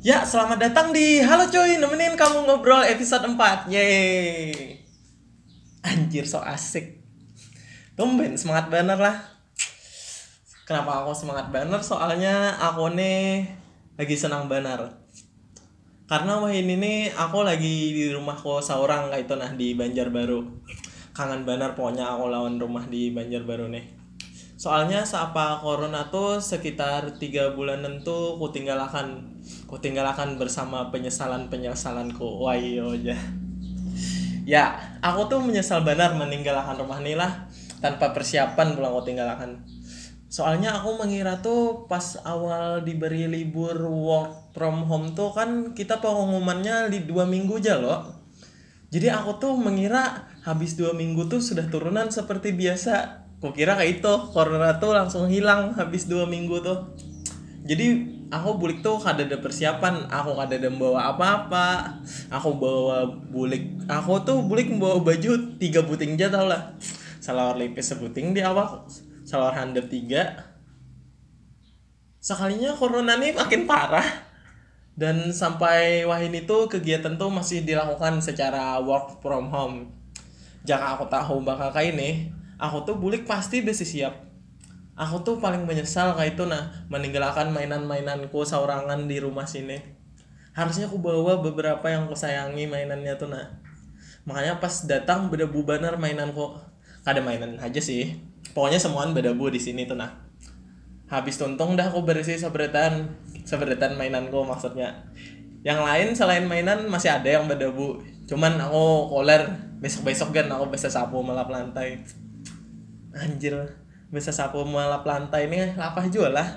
Ya, selamat datang di Halo Cuy, nemenin kamu ngobrol episode 4 Yeay. Anjir, so asik. Tumben, semangat banner lah. Kenapa aku semangat banner? Soalnya aku nih lagi senang banner. Karena wah ini nih aku lagi di rumahku seorang kayak itu nah di Banjarbaru. Kangen banner pokoknya aku lawan rumah di Banjarbaru nih Soalnya seapa corona tuh sekitar tiga bulanan tuh ku tinggalkan ku tinggalkan bersama penyesalan penyesalanku. Wah iya aja. Ya, aku tuh menyesal benar meninggalkan rumah ini lah tanpa persiapan pulang ku tinggalkan. Soalnya aku mengira tuh pas awal diberi libur work from home tuh kan kita pengumumannya di dua minggu aja loh. Jadi aku tuh mengira habis dua minggu tuh sudah turunan seperti biasa kukira kayak itu corona tuh langsung hilang habis dua minggu tuh. Jadi aku bulik tuh kada ada persiapan. Aku kada ada bawa apa-apa. Aku bawa bulik. Aku tuh bulik membawa baju tiga buting aja tau lah. Salawar lepis sebuting di awal salawar handap tiga. Sekalinya corona nih makin parah. Dan sampai wah ini tuh kegiatan tuh masih dilakukan secara work from home. Jangan aku tahu bakal kayak ini aku tuh bulik pasti udah siap. Aku tuh paling menyesal kayak itu nah meninggalkan mainan-mainanku saurangan di rumah sini. Harusnya aku bawa beberapa yang aku sayangi mainannya tuh nah. Makanya pas datang beda banner mainanku. Ada mainan aja sih. Pokoknya semuaan beda bu di sini tuh nah. Habis tuntung dah aku bersih sebretan sebretan mainanku maksudnya. Yang lain selain mainan masih ada yang beda bu. Cuman aku koler. Besok besok kan aku bisa sapu melap lantai anjir. Bisa sapu melap lantai ini lapah juga lah.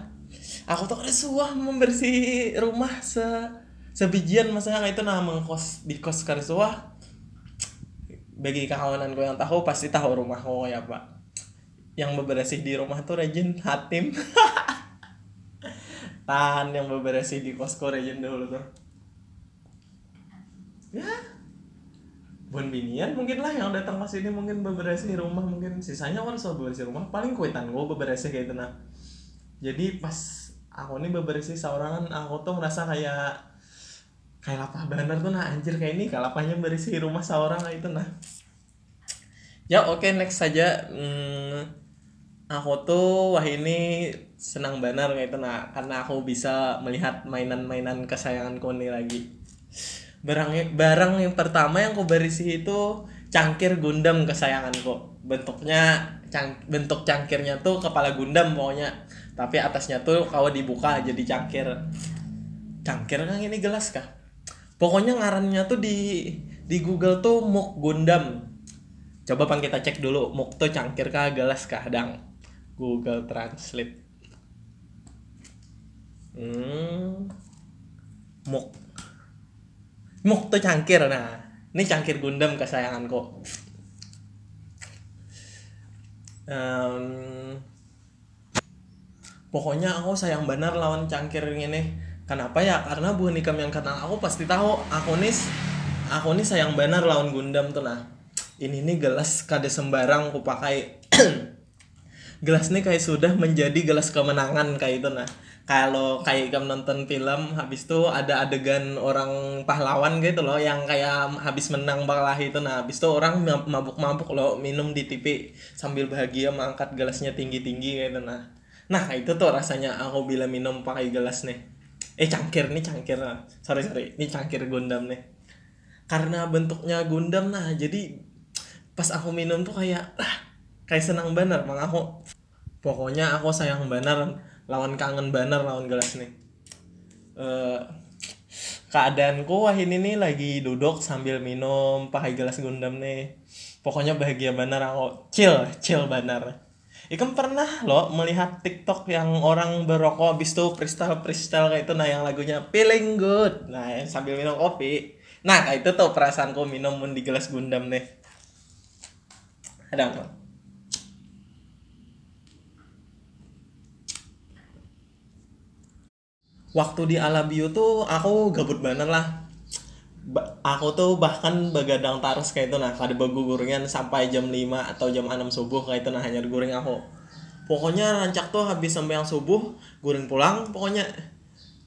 Aku tuh suah membersih rumah se sebijian masa itu nah mengkos di kos suah bagi kawanan gue yang tahu pasti tahu rumahku ya pak. Yang bebersih di rumah tuh rajin hatim. Tahan yang bebersih di kosku rajin dulu tuh. Ya bukan binian mungkin lah yang datang ke sini mungkin bebersih rumah mungkin sisanya kan soal bebersih rumah paling kuitan gue bebersih kayak itu nah. Jadi pas aku nih bebersih seorangan aku tuh merasa kayak kayak lapah bener tuh nah anjir kayak ini kalapahnya bersih rumah seorang itu nah. Ya oke okay, next saja. Hmm, aku tuh wah ini senang benar kayak itu nah. Karena aku bisa melihat mainan-mainan kesayanganku nih lagi barang barang yang pertama yang aku berisi itu cangkir Gundam kesayanganku bentuknya cang, bentuk cangkirnya tuh kepala Gundam pokoknya. Tapi atasnya tuh kalau dibuka jadi cangkir. Cangkir kan ini gelas kah? Pokoknya ngarannya tuh di di Google tuh muk Gundam. Coba pan kita cek dulu muk tuh cangkir kah gelas kah dang? Google Translate. Hmm. Muk Muk tuh cangkir nah. Ini cangkir Gundam kesayanganku. Um, pokoknya aku sayang benar lawan cangkir ini. Kenapa ya? Karena Bu Nikam yang kenal aku pasti tahu aku nih aku nih sayang benar lawan Gundam tuh nah. Ini nih gelas kade sembarang aku pakai. gelas nih kayak sudah menjadi gelas kemenangan kayak itu nah kalau kayak kamu nonton film habis itu ada adegan orang pahlawan gitu loh yang kayak habis menang balah itu. Nah habis itu orang mabuk-mabuk loh minum di TV sambil bahagia mengangkat gelasnya tinggi-tinggi gitu. Nah nah itu tuh rasanya aku bila minum pakai gelas nih. Eh cangkir nih cangkir. Nah. sorry sorry ini cangkir Gundam nih. Karena bentuknya Gundam nah jadi pas aku minum tuh kayak ah, kayak senang banget mang aku pokoknya aku sayang banget lawan kangen banner lawan gelas nih. Uh, keadaanku wah ini nih lagi duduk sambil minum pakai gelas gundam nih. Pokoknya bahagia banget aku chill chill banget Ikan pernah lo melihat TikTok yang orang berokok habis tuh freestyle freestyle kayak itu nah yang lagunya feeling good. Nah sambil minum kopi. Nah kayak itu tuh perasaanku minum di gelas gundam nih. Ada nggak waktu di Alabio tuh aku gabut banget lah. Ba aku tuh bahkan begadang tarus kayak itu nah kada bagu guringan sampai jam 5 atau jam 6 subuh kayak itu nah hanya guring aku. Pokoknya rancak tuh habis sampai yang subuh guring pulang pokoknya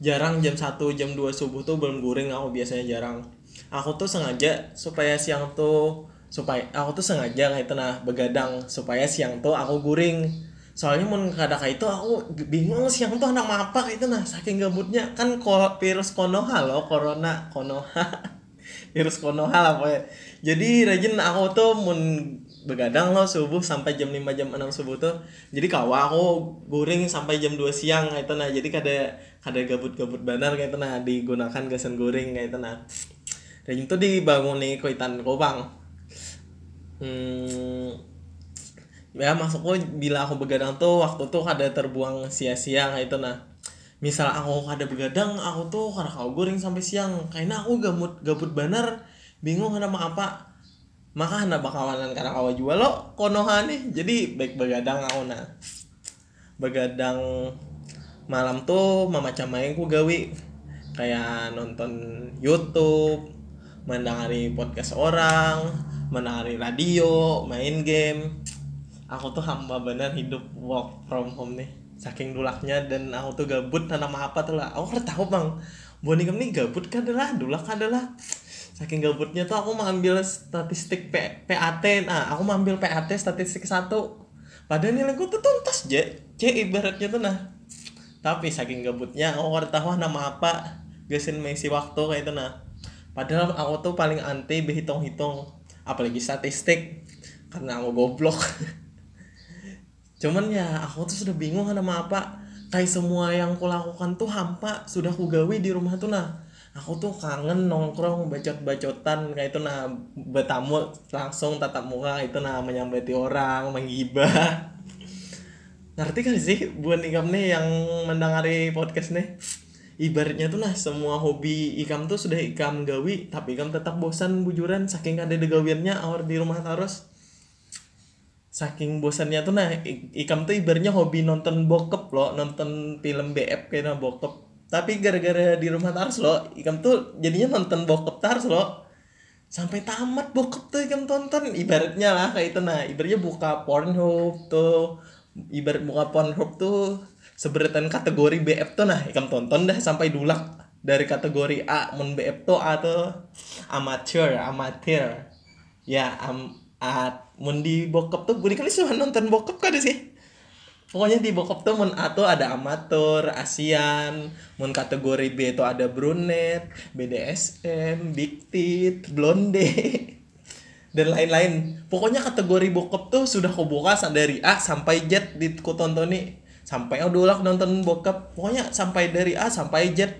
jarang jam 1 jam 2 subuh tuh belum guring aku biasanya jarang. Aku tuh sengaja supaya siang tuh supaya aku tuh sengaja kayak itu nah begadang supaya siang tuh aku guring soalnya mun kada kayak itu aku bingung siang tuh anak apa itu nah saking gabutnya. Kan virus konoha loh corona konoha. Virus konoha lah pokoknya. Jadi rajin aku tuh mun begadang loh subuh sampai jam 5 jam 6 subuh tuh. Jadi kawa aku guring sampai jam 2 siang itu nah. Jadi kada kada gabut-gabut benar kayak itu nah. Digunakan gasan guring kayak itu nah. Rajin tuh dibangun nih kuitan bang hmm, ya maksudku bila aku begadang tuh waktu tuh ada terbuang sia-sia itu nah. Misal aku ada begadang aku tuh karena kau goreng sampai siang. Karena aku gabut gabut benar bingung ada mau apa. Maka hendak bakawanan karena kau jual lo konoha nih. Jadi baik begadang aku nah. Begadang malam tuh macam main ku gawi kayak nonton YouTube mendengari podcast orang mendengar radio main game aku tuh hamba bener hidup work from home nih. Saking dulaknya dan aku tuh gabut tanam apa tuh lah. Aku kan tahu bang. Boni nih gabut kan adalah? Dulak adalah? Saking gabutnya tuh aku mengambil statistik P, PAT nah aku mengambil PAT statistik satu. Padahal nilai gue tuh tuntas je C ibaratnya tuh nah. Tapi saking gabutnya aku kan tahu nama apa. Gasin mengisi waktu kayak itu nah. Padahal aku tuh paling anti berhitung-hitung. Apalagi statistik. Karena aku goblok cuman ya aku tuh sudah bingung nama apa. Kayak semua yang aku lakukan tuh hampa sudah aku gawe di rumah tuh nah. Aku tuh kangen nongkrong bacot-bacotan kayak itu nah. Bertamu langsung tatap muka itu nah. Menyambati orang menggibah ngerti kan sih buat ikam nih yang mendengari podcast nih? Ibaratnya tuh nah semua hobi ikam tuh sudah ikam gawi tapi ikam tetap bosan bujuran saking ada degawiannya awal di rumah terus saking bosannya tuh nah ikam tuh ibarnya hobi nonton bokep loh nonton film BF kayak bokep. Tapi gara-gara di rumah tars loh ikam tuh jadinya nonton bokep tars loh. Sampai tamat bokep tuh ikam tonton ibaratnya lah kayak itu. Nah ibaratnya buka Pornhub tuh ibarat buka Pornhub tuh seberetan kategori BF tuh nah ikam tonton dah sampai dulak dari kategori A men BF tuh A tuh amateur amatir. Ya am A mun di bokep tuh gue kali cuma nonton bokep kan sih. Pokoknya di bokep tuh mun A tuh ada amatur ASEAN mun kategori B itu ada brunette BDSM big tit blonde dan lain-lain. Pokoknya kategori bokep tuh sudah aku buka dari A sampai Z di ku nih sampai aku dulu nonton bokep. Pokoknya sampai dari A sampai Z.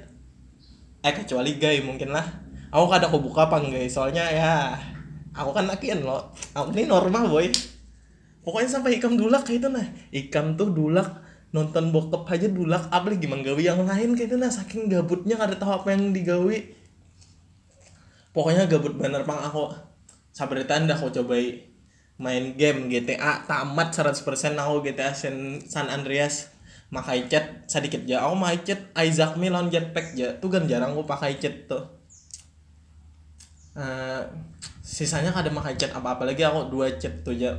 Eh kecuali gay mungkin lah. Aku kadang aku buka apa enggak soalnya ya aku kan lakian loh aku ini normal boy. Pokoknya sampai ikam dulak kayak itu nah. Ikam tuh dulak nonton bokep aja dulak apalagi menggawi yang lain kayak itu nah. Saking gabutnya ada tahu apa yang digawi pokoknya gabut bener pang aku sabar tanda aku cobai main game GTA tamat 100% aku GTA San, San Andreas. Makai chat sedikit aja. Aku makai chat Isaac Milan jetpack aja. Tuh kan jarang aku pakai chat tuh uh, sisanya kada makan chat apa apa lagi aku dua chat tuh aja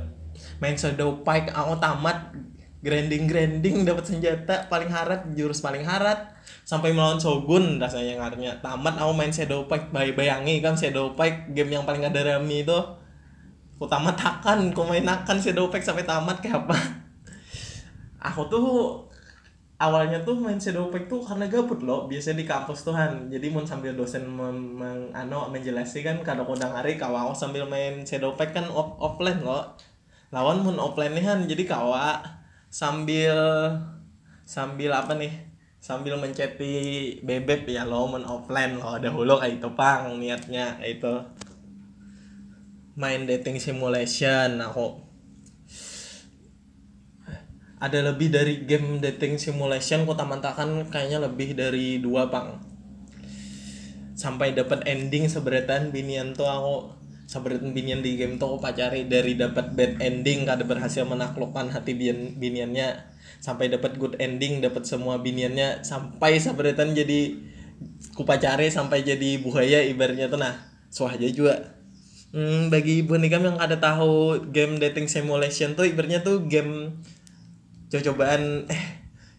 main shadow pike aku tamat grinding grinding dapat senjata paling harat jurus paling harat sampai melawan shogun rasanya ngarnya. Tamat aku main shadow pike bay bayangi kan shadow pike game yang paling ada rami itu. Aku tamat akan aku main akan shadow pike sampai tamat kayak apa? Aku tuh awalnya tuh main shadow pack tuh karena gabut loh biasanya di kampus tuh kan jadi mau sambil dosen meng, ano menjelaskan kalau kodang hari kawa sambil main shadow pack kan off offline loh. Lawan mun offline nih kan jadi kawa sambil sambil apa nih sambil menceti bebek ya lo men offline lo dahulu kayak itu pang niatnya itu main dating simulation aku ada lebih dari game dating simulation kota mantakan kayaknya lebih dari dua bang sampai dapat ending seberetan binian tuh aku seberetan binian di game tuh aku pacari. Dari dapat bad ending kada berhasil menaklukkan hati bin biniannya. Sampai dapat good ending dapat semua biniannya. Sampai seberetan jadi ku pacari sampai jadi buaya ibaratnya tuh nah. Suah aja juga. Hmm, bagi ibu nikam yang ada tahu game dating simulation tuh ibaratnya tuh game coba-cobaan eh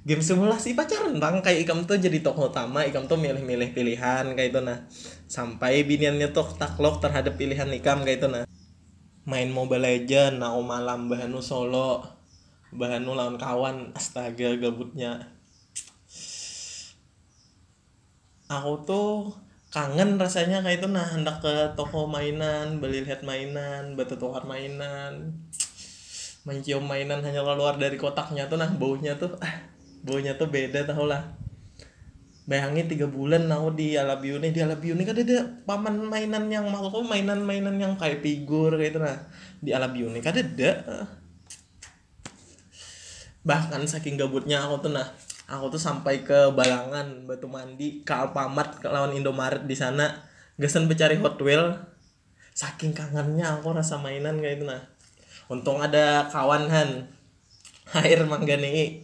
game simulasi pacaran bang kayak ikam tuh jadi tokoh utama ikam tuh milih-milih pilihan kayak itu nah. Sampai biniannya tuh taklok terhadap pilihan ikam kayak itu nah. Main Mobile Legend nah malam bahanu solo bahanu lawan kawan astaga gabutnya. Aku tuh kangen rasanya kayak itu nah. Hendak ke toko mainan beli lihat mainan batu tukar mainan main cium mainan hanya keluar dari kotaknya tuh nah baunya tuh ah, baunya tuh beda tau lah. Bayangin tiga bulan aku di Alabiune di Alabiune kan ada paman mainan yang mau mainan-mainan yang kayak figur kayak itu nah. Di Alabiune kan ada bahkan saking gabutnya aku tuh nah aku tuh sampai ke Balangan Batu Mandi ke Alfamart ke lawan Indomaret di sana. Gesen becari Hot Wheel. Saking kangennya aku rasa mainan kayak itu nah untung ada kawan han. Air manggani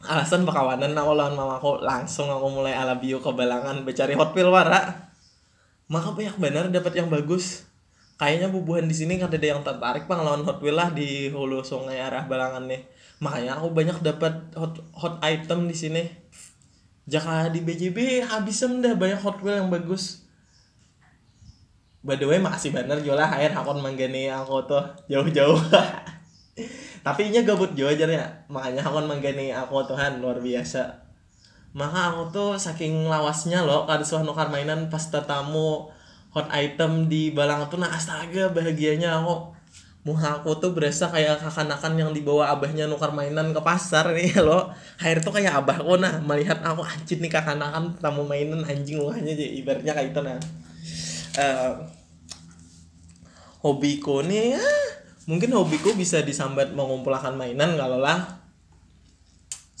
alasan pekawanan aku lawan mamaku langsung aku mulai ala bio ke Balangan becari Hot Wheel wara. Maka banyak benar dapat yang bagus. Kayaknya bubuhan di sini kan ada yang tertarik bang lawan Hot Wheel lah di hulu sungai arah Balangan nih. Makanya aku banyak dapat hot hot item di sini. Jaka di BJB habis dah banyak Hot Wheel yang bagus by the way makasih bener jualan air hakon manggani aku tuh jauh-jauh. Tapi ini gabut jauh aja ya makanya hakon manggani aku Tuhan luar biasa. Maka aku tuh saking lawasnya loh kada suah nukar mainan pas tetamu hot item di balang tuh nah astaga bahagianya aku. Muha aku tuh berasa kayak kakanakan yang dibawa abahnya nukar mainan ke pasar nih lo. Air tuh kayak abahku nah. Melihat aku anjir nih kakanakan tamu mainan anjing muhanya jadi ibaratnya kayak itu nah uh, hobiku nih ya mungkin hobiku bisa disambat mengumpulkan mainan kalau lah.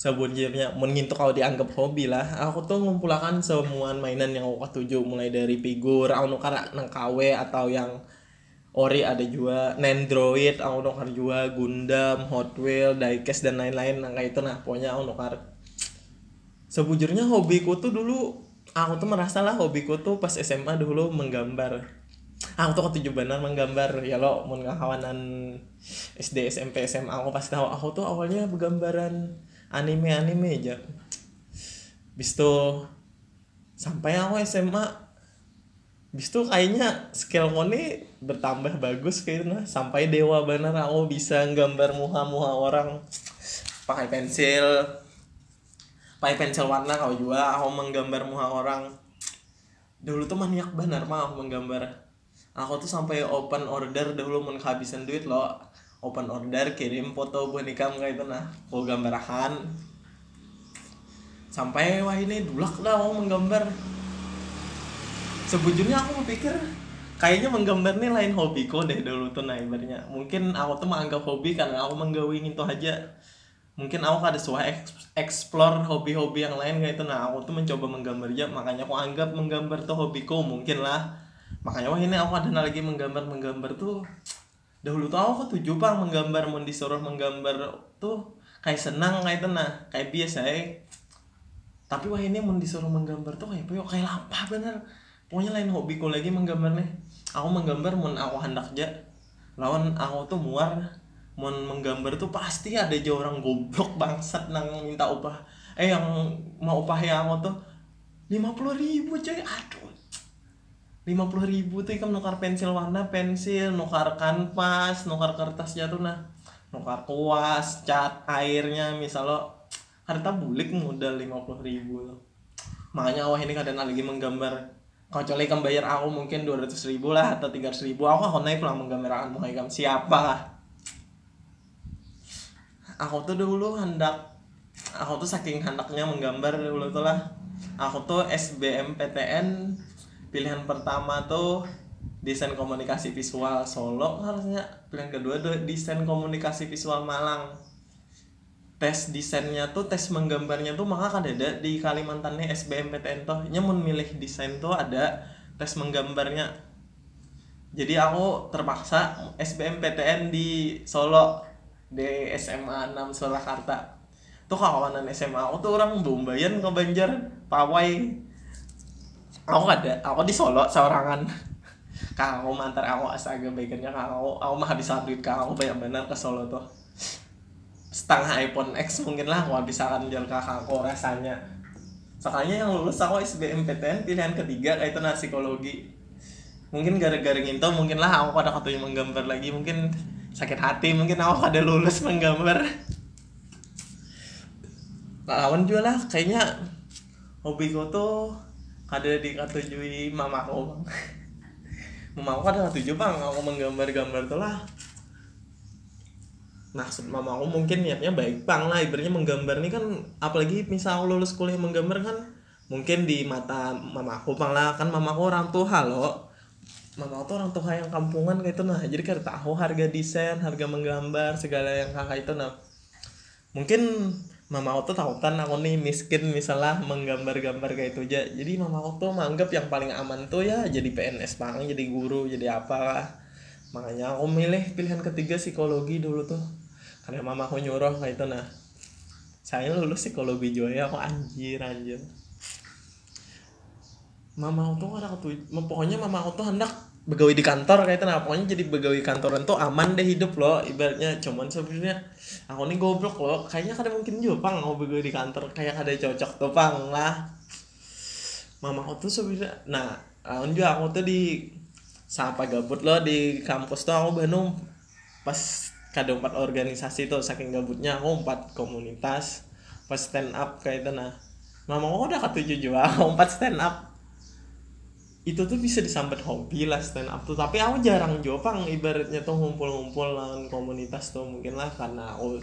Sebujurnya mengintuk kalau dianggap hobi lah. Aku tuh ngumpulkan semua mainan yang aku tuju mulai dari figur aku nukar nang KW atau yang Ori ada juga Nendroid, aku nukar juga Gundam, Hot Wheel, Diecast dan lain-lain. Nah kayak itu nah pokoknya aku nukar sebujurnya hobiku tuh dulu aku tuh merasa lah hobiku tuh pas SMA dulu menggambar. Aku tuh ketujuh benar menggambar. Ya lo mau kawanan SD SMP SMA aku pasti tahu. Aku tuh awalnya bergambaran anime anime aja. Bis tuh sampai aku SMA bis tuh kayaknya skill nih bertambah bagus kayaknya. Sampai dewa bener aku bisa gambar muha-muha orang. Pakai pensil pakai pensil warna kau juga aku menggambar muha orang. Dulu tuh maniak bener mah aku menggambar. Aku tuh sampai open order dulu mau kehabisan duit loh. Open order kirim foto boneka kayak itu nah aku gambarahan sampai wah ini dulak dah aku menggambar. Sebujurnya aku pikir kayaknya menggambar nih lain hobiku deh dulu tuh ibaratnya. Mungkin aku tuh menganggap hobi karena aku menggawi itu aja mungkin aku ada suah explore hobi-hobi yang lain kayak itu. Nah aku tuh mencoba menggambar aja makanya aku anggap menggambar tuh hobiku mungkin lah. Makanya wah ini aku ada lagi menggambar menggambar tuh. Dahulu tuh aku tujuh bang menggambar mau disuruh menggambar tuh kayak senang kayak itu. Nah kayak biasa ya. Tapi wah ini mau disuruh menggambar tuh kayak kayak lapar bener. Pokoknya lain hobiku lagi menggambar nih. Aku menggambar mun aku hendak aja lawan aku tuh muar mun menggambar tuh pasti ada aja orang goblok bangsat nang minta upah. Eh yang mau upah ya aku tuh lima puluh ribu coy aduh. lima puluh ribu tuh kan nukar pensil warna pensil nukar kanvas nukar kertasnya tuh nah. Nukar kuas cat airnya misal lo harta bulik modal lima puluh ribu makanya wah ini kadang lagi menggambar kecuali kamu bayar aku mungkin dua ratus ribu lah atau tiga ratus ribu. Aku akan naik pulang menggambarkan mau kamu siapa lah aku tuh dulu hendak aku tuh saking hendaknya menggambar dulu tuh lah. Aku tuh SBMPTN pilihan pertama tuh desain komunikasi visual Solo harusnya. Pilihan kedua tuh desain komunikasi visual Malang. Tes desainnya tuh tes menggambarnya tuh maka kan ada di Kalimantan nih SBMPTN tuh. Nya mau milih desain tuh ada tes menggambarnya. Jadi aku terpaksa SBMPTN di Solo di SMA 6 Surakarta. Tuh kawanan SMA aku tuh orang Bumbayan ke Banjar Pawai. Aku ada aku di Solo seorangan. Kang aku mantar aku astaga baiknya kang aku aku mah habis duit kang aku banyak benar ke Solo tuh. Setengah iPhone X mungkin lah kalau misalkan jual kakakku rasanya. Soalnya yang lulus aku SBMPTN pilihan ketiga itu nah psikologi. Mungkin gara-gara nginto mungkin lah aku pada katanya menggambar lagi mungkin sakit hati mungkin aku ada lulus menggambar. Lawan juga lah kayaknya hobiku tuh ada di katujui mamaku bang. Mamaku ada katuju bang. Aku menggambar-gambar tuh lah. Maksud mama aku mungkin niatnya baik bang lah. Ibaratnya menggambar nih kan apalagi misal lulus kuliah menggambar kan mungkin di mata mama aku bang lah. Kan mama aku orang tua lo mama tuh orang tua yang kampungan kayak itu nah. Jadi kan tahu harga desain harga menggambar segala yang kakak itu nah. Mungkin mama tuh tahu kan aku nih miskin misalnya menggambar-gambar kayak itu aja. Jadi mama tuh menganggap yang paling aman tuh ya jadi PNS bang jadi guru jadi apa lah makanya aku milih pilihan ketiga psikologi dulu tuh. Karena mama aku nyuruh kayak itu nah. Saya lulus psikologi juga ya aku anjir anjir. Mama aku tuh ada tuh pokoknya mama aku tuh hendak begawi di kantor kayak itu nah pokoknya jadi begawi kantoran tuh aman deh hidup loh ibaratnya. Cuman sebenarnya aku nih goblok loh. Kayaknya kada mungkin juga pang mau begawi di kantor. Kayak ada cocok tuh pang lah. Mama aku tuh sebenarnya nah aku juga aku tuh di sampai gabut loh di kampus tuh aku Bandung. Pas kada empat organisasi tuh saking gabutnya aku empat komunitas pas stand up kayak itu nah. Mama aku udah ketujuh juga aku empat stand up itu tuh bisa disambut hobi lah stand up tuh. Tapi aku jarang juga pang ibaratnya tuh ngumpul-ngumpul lawan komunitas tuh mungkin lah karena aku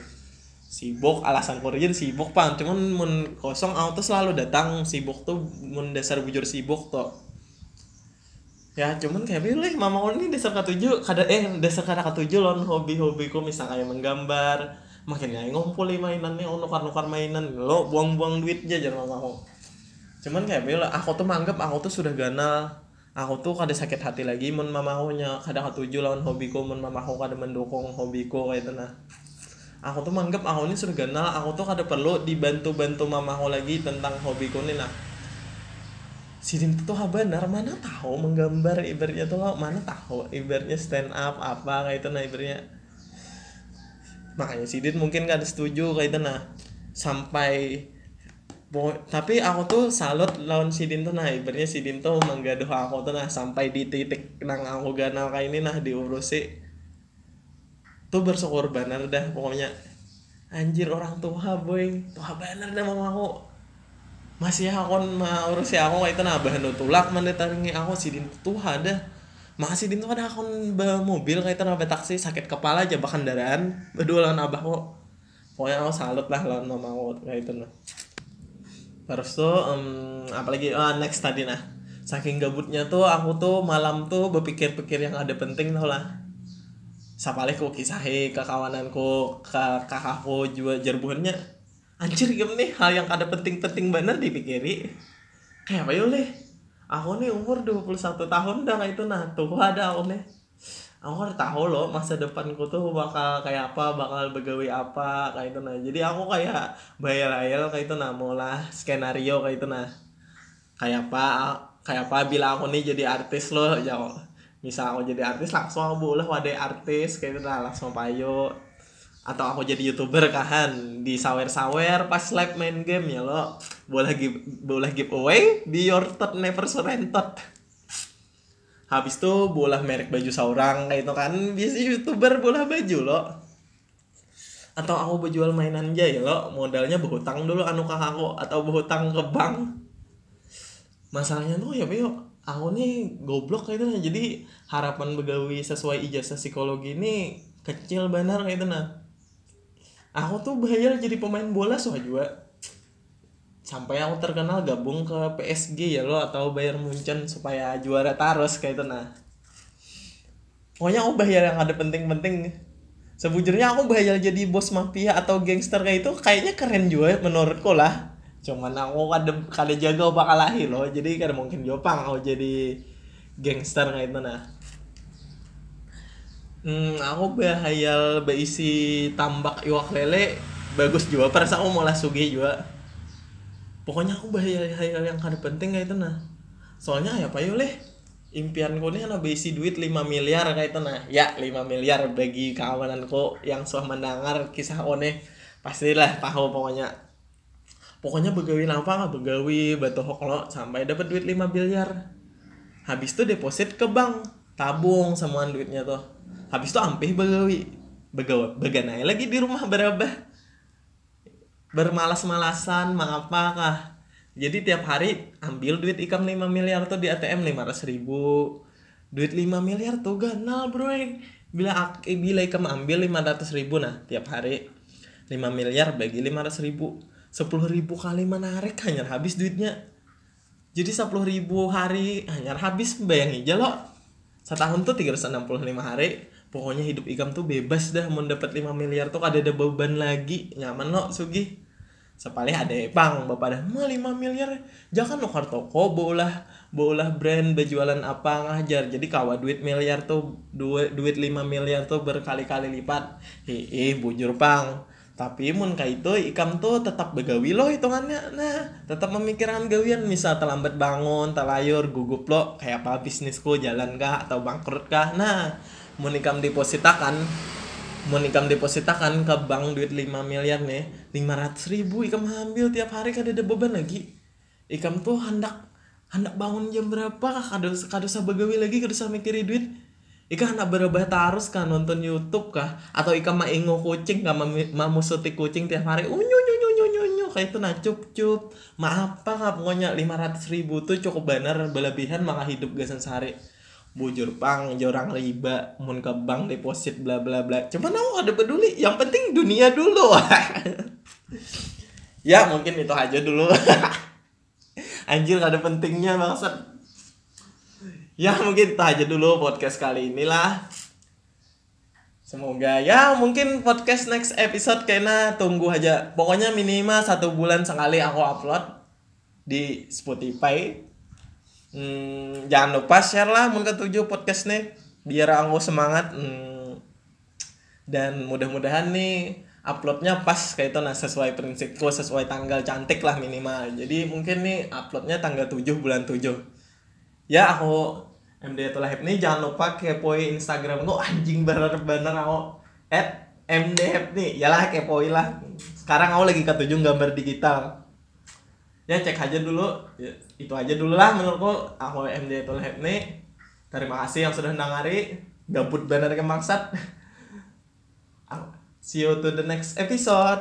sibuk. Alasan kerja sibuk pang cuman mun kosong aku tuh selalu datang. Sibuk tuh mun dasar bujur sibuk tuh ya cuman kayak pilih mama ini dasar ketujuh kada eh dasar kada ketujuh loh hobi-hobiku. Misalnya kayak menggambar makin kayak ngumpul mainannya oh nukar-nukar mainan. Lo buang-buang duit aja jangan mama cuman kayak pilih aku tuh manggap aku tuh sudah ganal. Aku tuh kada sakit hati lagi mun mama aku nya kada ketujuh lawan hobiku mun mama aku kada mendukung hobiku kayak itu nah. Aku tuh manggap aku ini sudah ganal. Aku tuh kada perlu dibantu-bantu mama aku lagi tentang hobiku nih nah. Sidin tuh benar. Mana tahu menggambar ibaratnya tuh lo mana tahu ibaratnya stand up apa kayak itu nah ibaratnya. Makanya Sidin mungkin gak setuju kayak itu nah. Sampai Bo tapi aku tuh salut lawan Sidin tuh nah ibaratnya Sidin tuh menggaduh aku tuh nah sampai di titik nang aku ganal kayak ini nah diurusi. Tuh bersyukur benar dah pokoknya. Anjir orang tua boy. Tua benar dah mama aku. Masih aku mah urus ya aku itu nah bahan tulak mendetaringi aku. Si din tuh ada. Masih din tuh ada aku mobil kayak itu nah taksi sakit kepala aja bahkan kendaraan berdua lawan abah kok pokoknya aku salut lah lawan mama aku kayak itu nah terus tuh um, apalagi oh, next tadi nah. Saking gabutnya tuh aku tuh malam tuh berpikir-pikir yang ada penting tuh lah. Sapalih ku kisahi ke kawananku ke kakakku juga jerbuhannya anjir game nih hal yang ada penting-penting bener dipikiri. Kayak apa yuk aku nih umur 21 tahun dah kayak itu nah. Tuh ada aku nih aku udah tahu loh masa depanku tuh bakal kayak apa bakal begawi apa kayak itu nah. Jadi aku kayak bayar-bayar kayak itu nah lah skenario kayak itu nah. Kayak apa kayak apa bila aku nih jadi artis loh ya. Misal aku jadi artis langsung aku boleh wadah artis kayak itu nah langsung payo. Atau aku jadi youtuber kahan di sawer-sawer pas live main game ya lo. Boleh give boleh giveaway be your thought never surrendered habis tuh boleh merek baju seorang kayak itu kan. Biasa youtuber boleh baju lo. Atau aku berjual mainan aja ya lo. Modalnya berhutang dulu anu kakak aku. Atau berhutang ke bank. Masalahnya tuh ya bio aku nih goblok kayak itu jadi harapan begawi sesuai ijazah psikologi ini kecil benar kayak itu nah. Aku tuh bayar jadi pemain bola soal juga sampai aku terkenal gabung ke PSG ya lo atau bayar Munchen supaya juara terus kayak itu nah. Pokoknya aku bayar yang ada penting-penting. Sebujurnya aku bayar jadi bos mafia atau gangster kayak itu kayaknya keren juga menurutku lah. Cuman aku kada kada jaga bakal lahir loh jadi kada mungkin jopang aku jadi gangster kayak itu nah. Hmm, aku behayal beisi tambak iwak lele bagus juga. Perasa aku malah sugi juga pokoknya aku behayal yang kada penting kayak itu nah. Soalnya ya apa leh? Impianku ini ada beisi duit 5 miliar kayak itu nah. Ya 5 miliar bagi kawananku yang suah mendengar kisah one pastilah tahu pokoknya. Pokoknya begawi apa begawi batu hoklo sampai dapat duit 5 miliar. Habis itu deposit ke bank tabung semua duitnya tuh habis itu ampih begawi. Begawi beganai lagi di rumah berabah bermalas-malasan mengapakah jadi tiap hari ambil duit ikam 5 miliar tuh di ATM 500 ribu. Duit 5 miliar tuh ganal bro. Bila bila ikam ambil 500 ribu nah tiap hari 5 miliar bagi 500 ribu. 10 ribu kali menarik hanya habis duitnya. Jadi 10 ribu hari hanya habis bayangin aja lo. Setahun tuh 365 hari pokoknya hidup ikam tuh bebas dah mau dapat 5 miliar tuh ada ada beban lagi. Nyaman lo sugi. Sepalih ada bang bapak dah. Mah 5 miliar? Jangan lo toko bolah bolah brand berjualan apa ngajar. Jadi kawa duit miliar tuh duit duit 5 miliar tuh berkali-kali lipat. Hehe bujur pang. Tapi mun kayak itu ikam tuh tetap begawi loh hitungannya. Nah tetap memikirkan gawian. Misal terlambat bangun terlayur gugup lo kayak apa bisnisku jalan kah atau bangkrut kah? Nah mun ikam depositakan mun ikam depositakan ke bank duit 5 miliar nih 500 ribu. Ikam ambil tiap hari kada ada beban lagi. Ikam tuh hendak hendak bangun jam berapa kah? Kada kada usah begawi lagi kada usah mikirin duit. Ika anak berubah tarus kan nonton YouTube kah? Atau Ika mah ingo kucing kah? Mau musuti kucing tiap hari. Unyu unyu unyu unyu unyu kayak itu nah cup cup. Ma apa kah? Pokoknya lima ratus ribu tuh cukup benar berlebihan maka hidup gasan sehari bujur pang jorang riba mun ke bank deposit bla bla bla. Cuman aku ada peduli. Yang penting dunia dulu. Ya mungkin itu aja dulu. Anjir ada pentingnya bangsat. Ya mungkin itu aja dulu podcast kali inilah. Semoga ya mungkin podcast next episode kayaknya tunggu aja. Pokoknya minimal satu bulan sekali aku upload di Spotify hmm, jangan lupa share lah mungkin tujuh podcast nih biar aku semangat hmm, dan mudah-mudahan nih uploadnya pas kayak itu nah sesuai prinsipku sesuai tanggal cantik lah minimal. Jadi mungkin nih uploadnya tanggal 7 bulan 7 ya aku MD Tulahip nih jangan lupa kepoin Instagram gue anjing bener-bener aku at MD nih. Yalah kepoin lah. Sekarang aku lagi ketujuh gambar digital ya cek aja dulu. Ya, itu aja dulu lah menurutku. Aku MD Tulahip nih terima kasih yang sudah nangari. Gabut bener ke maksat see you to the next episode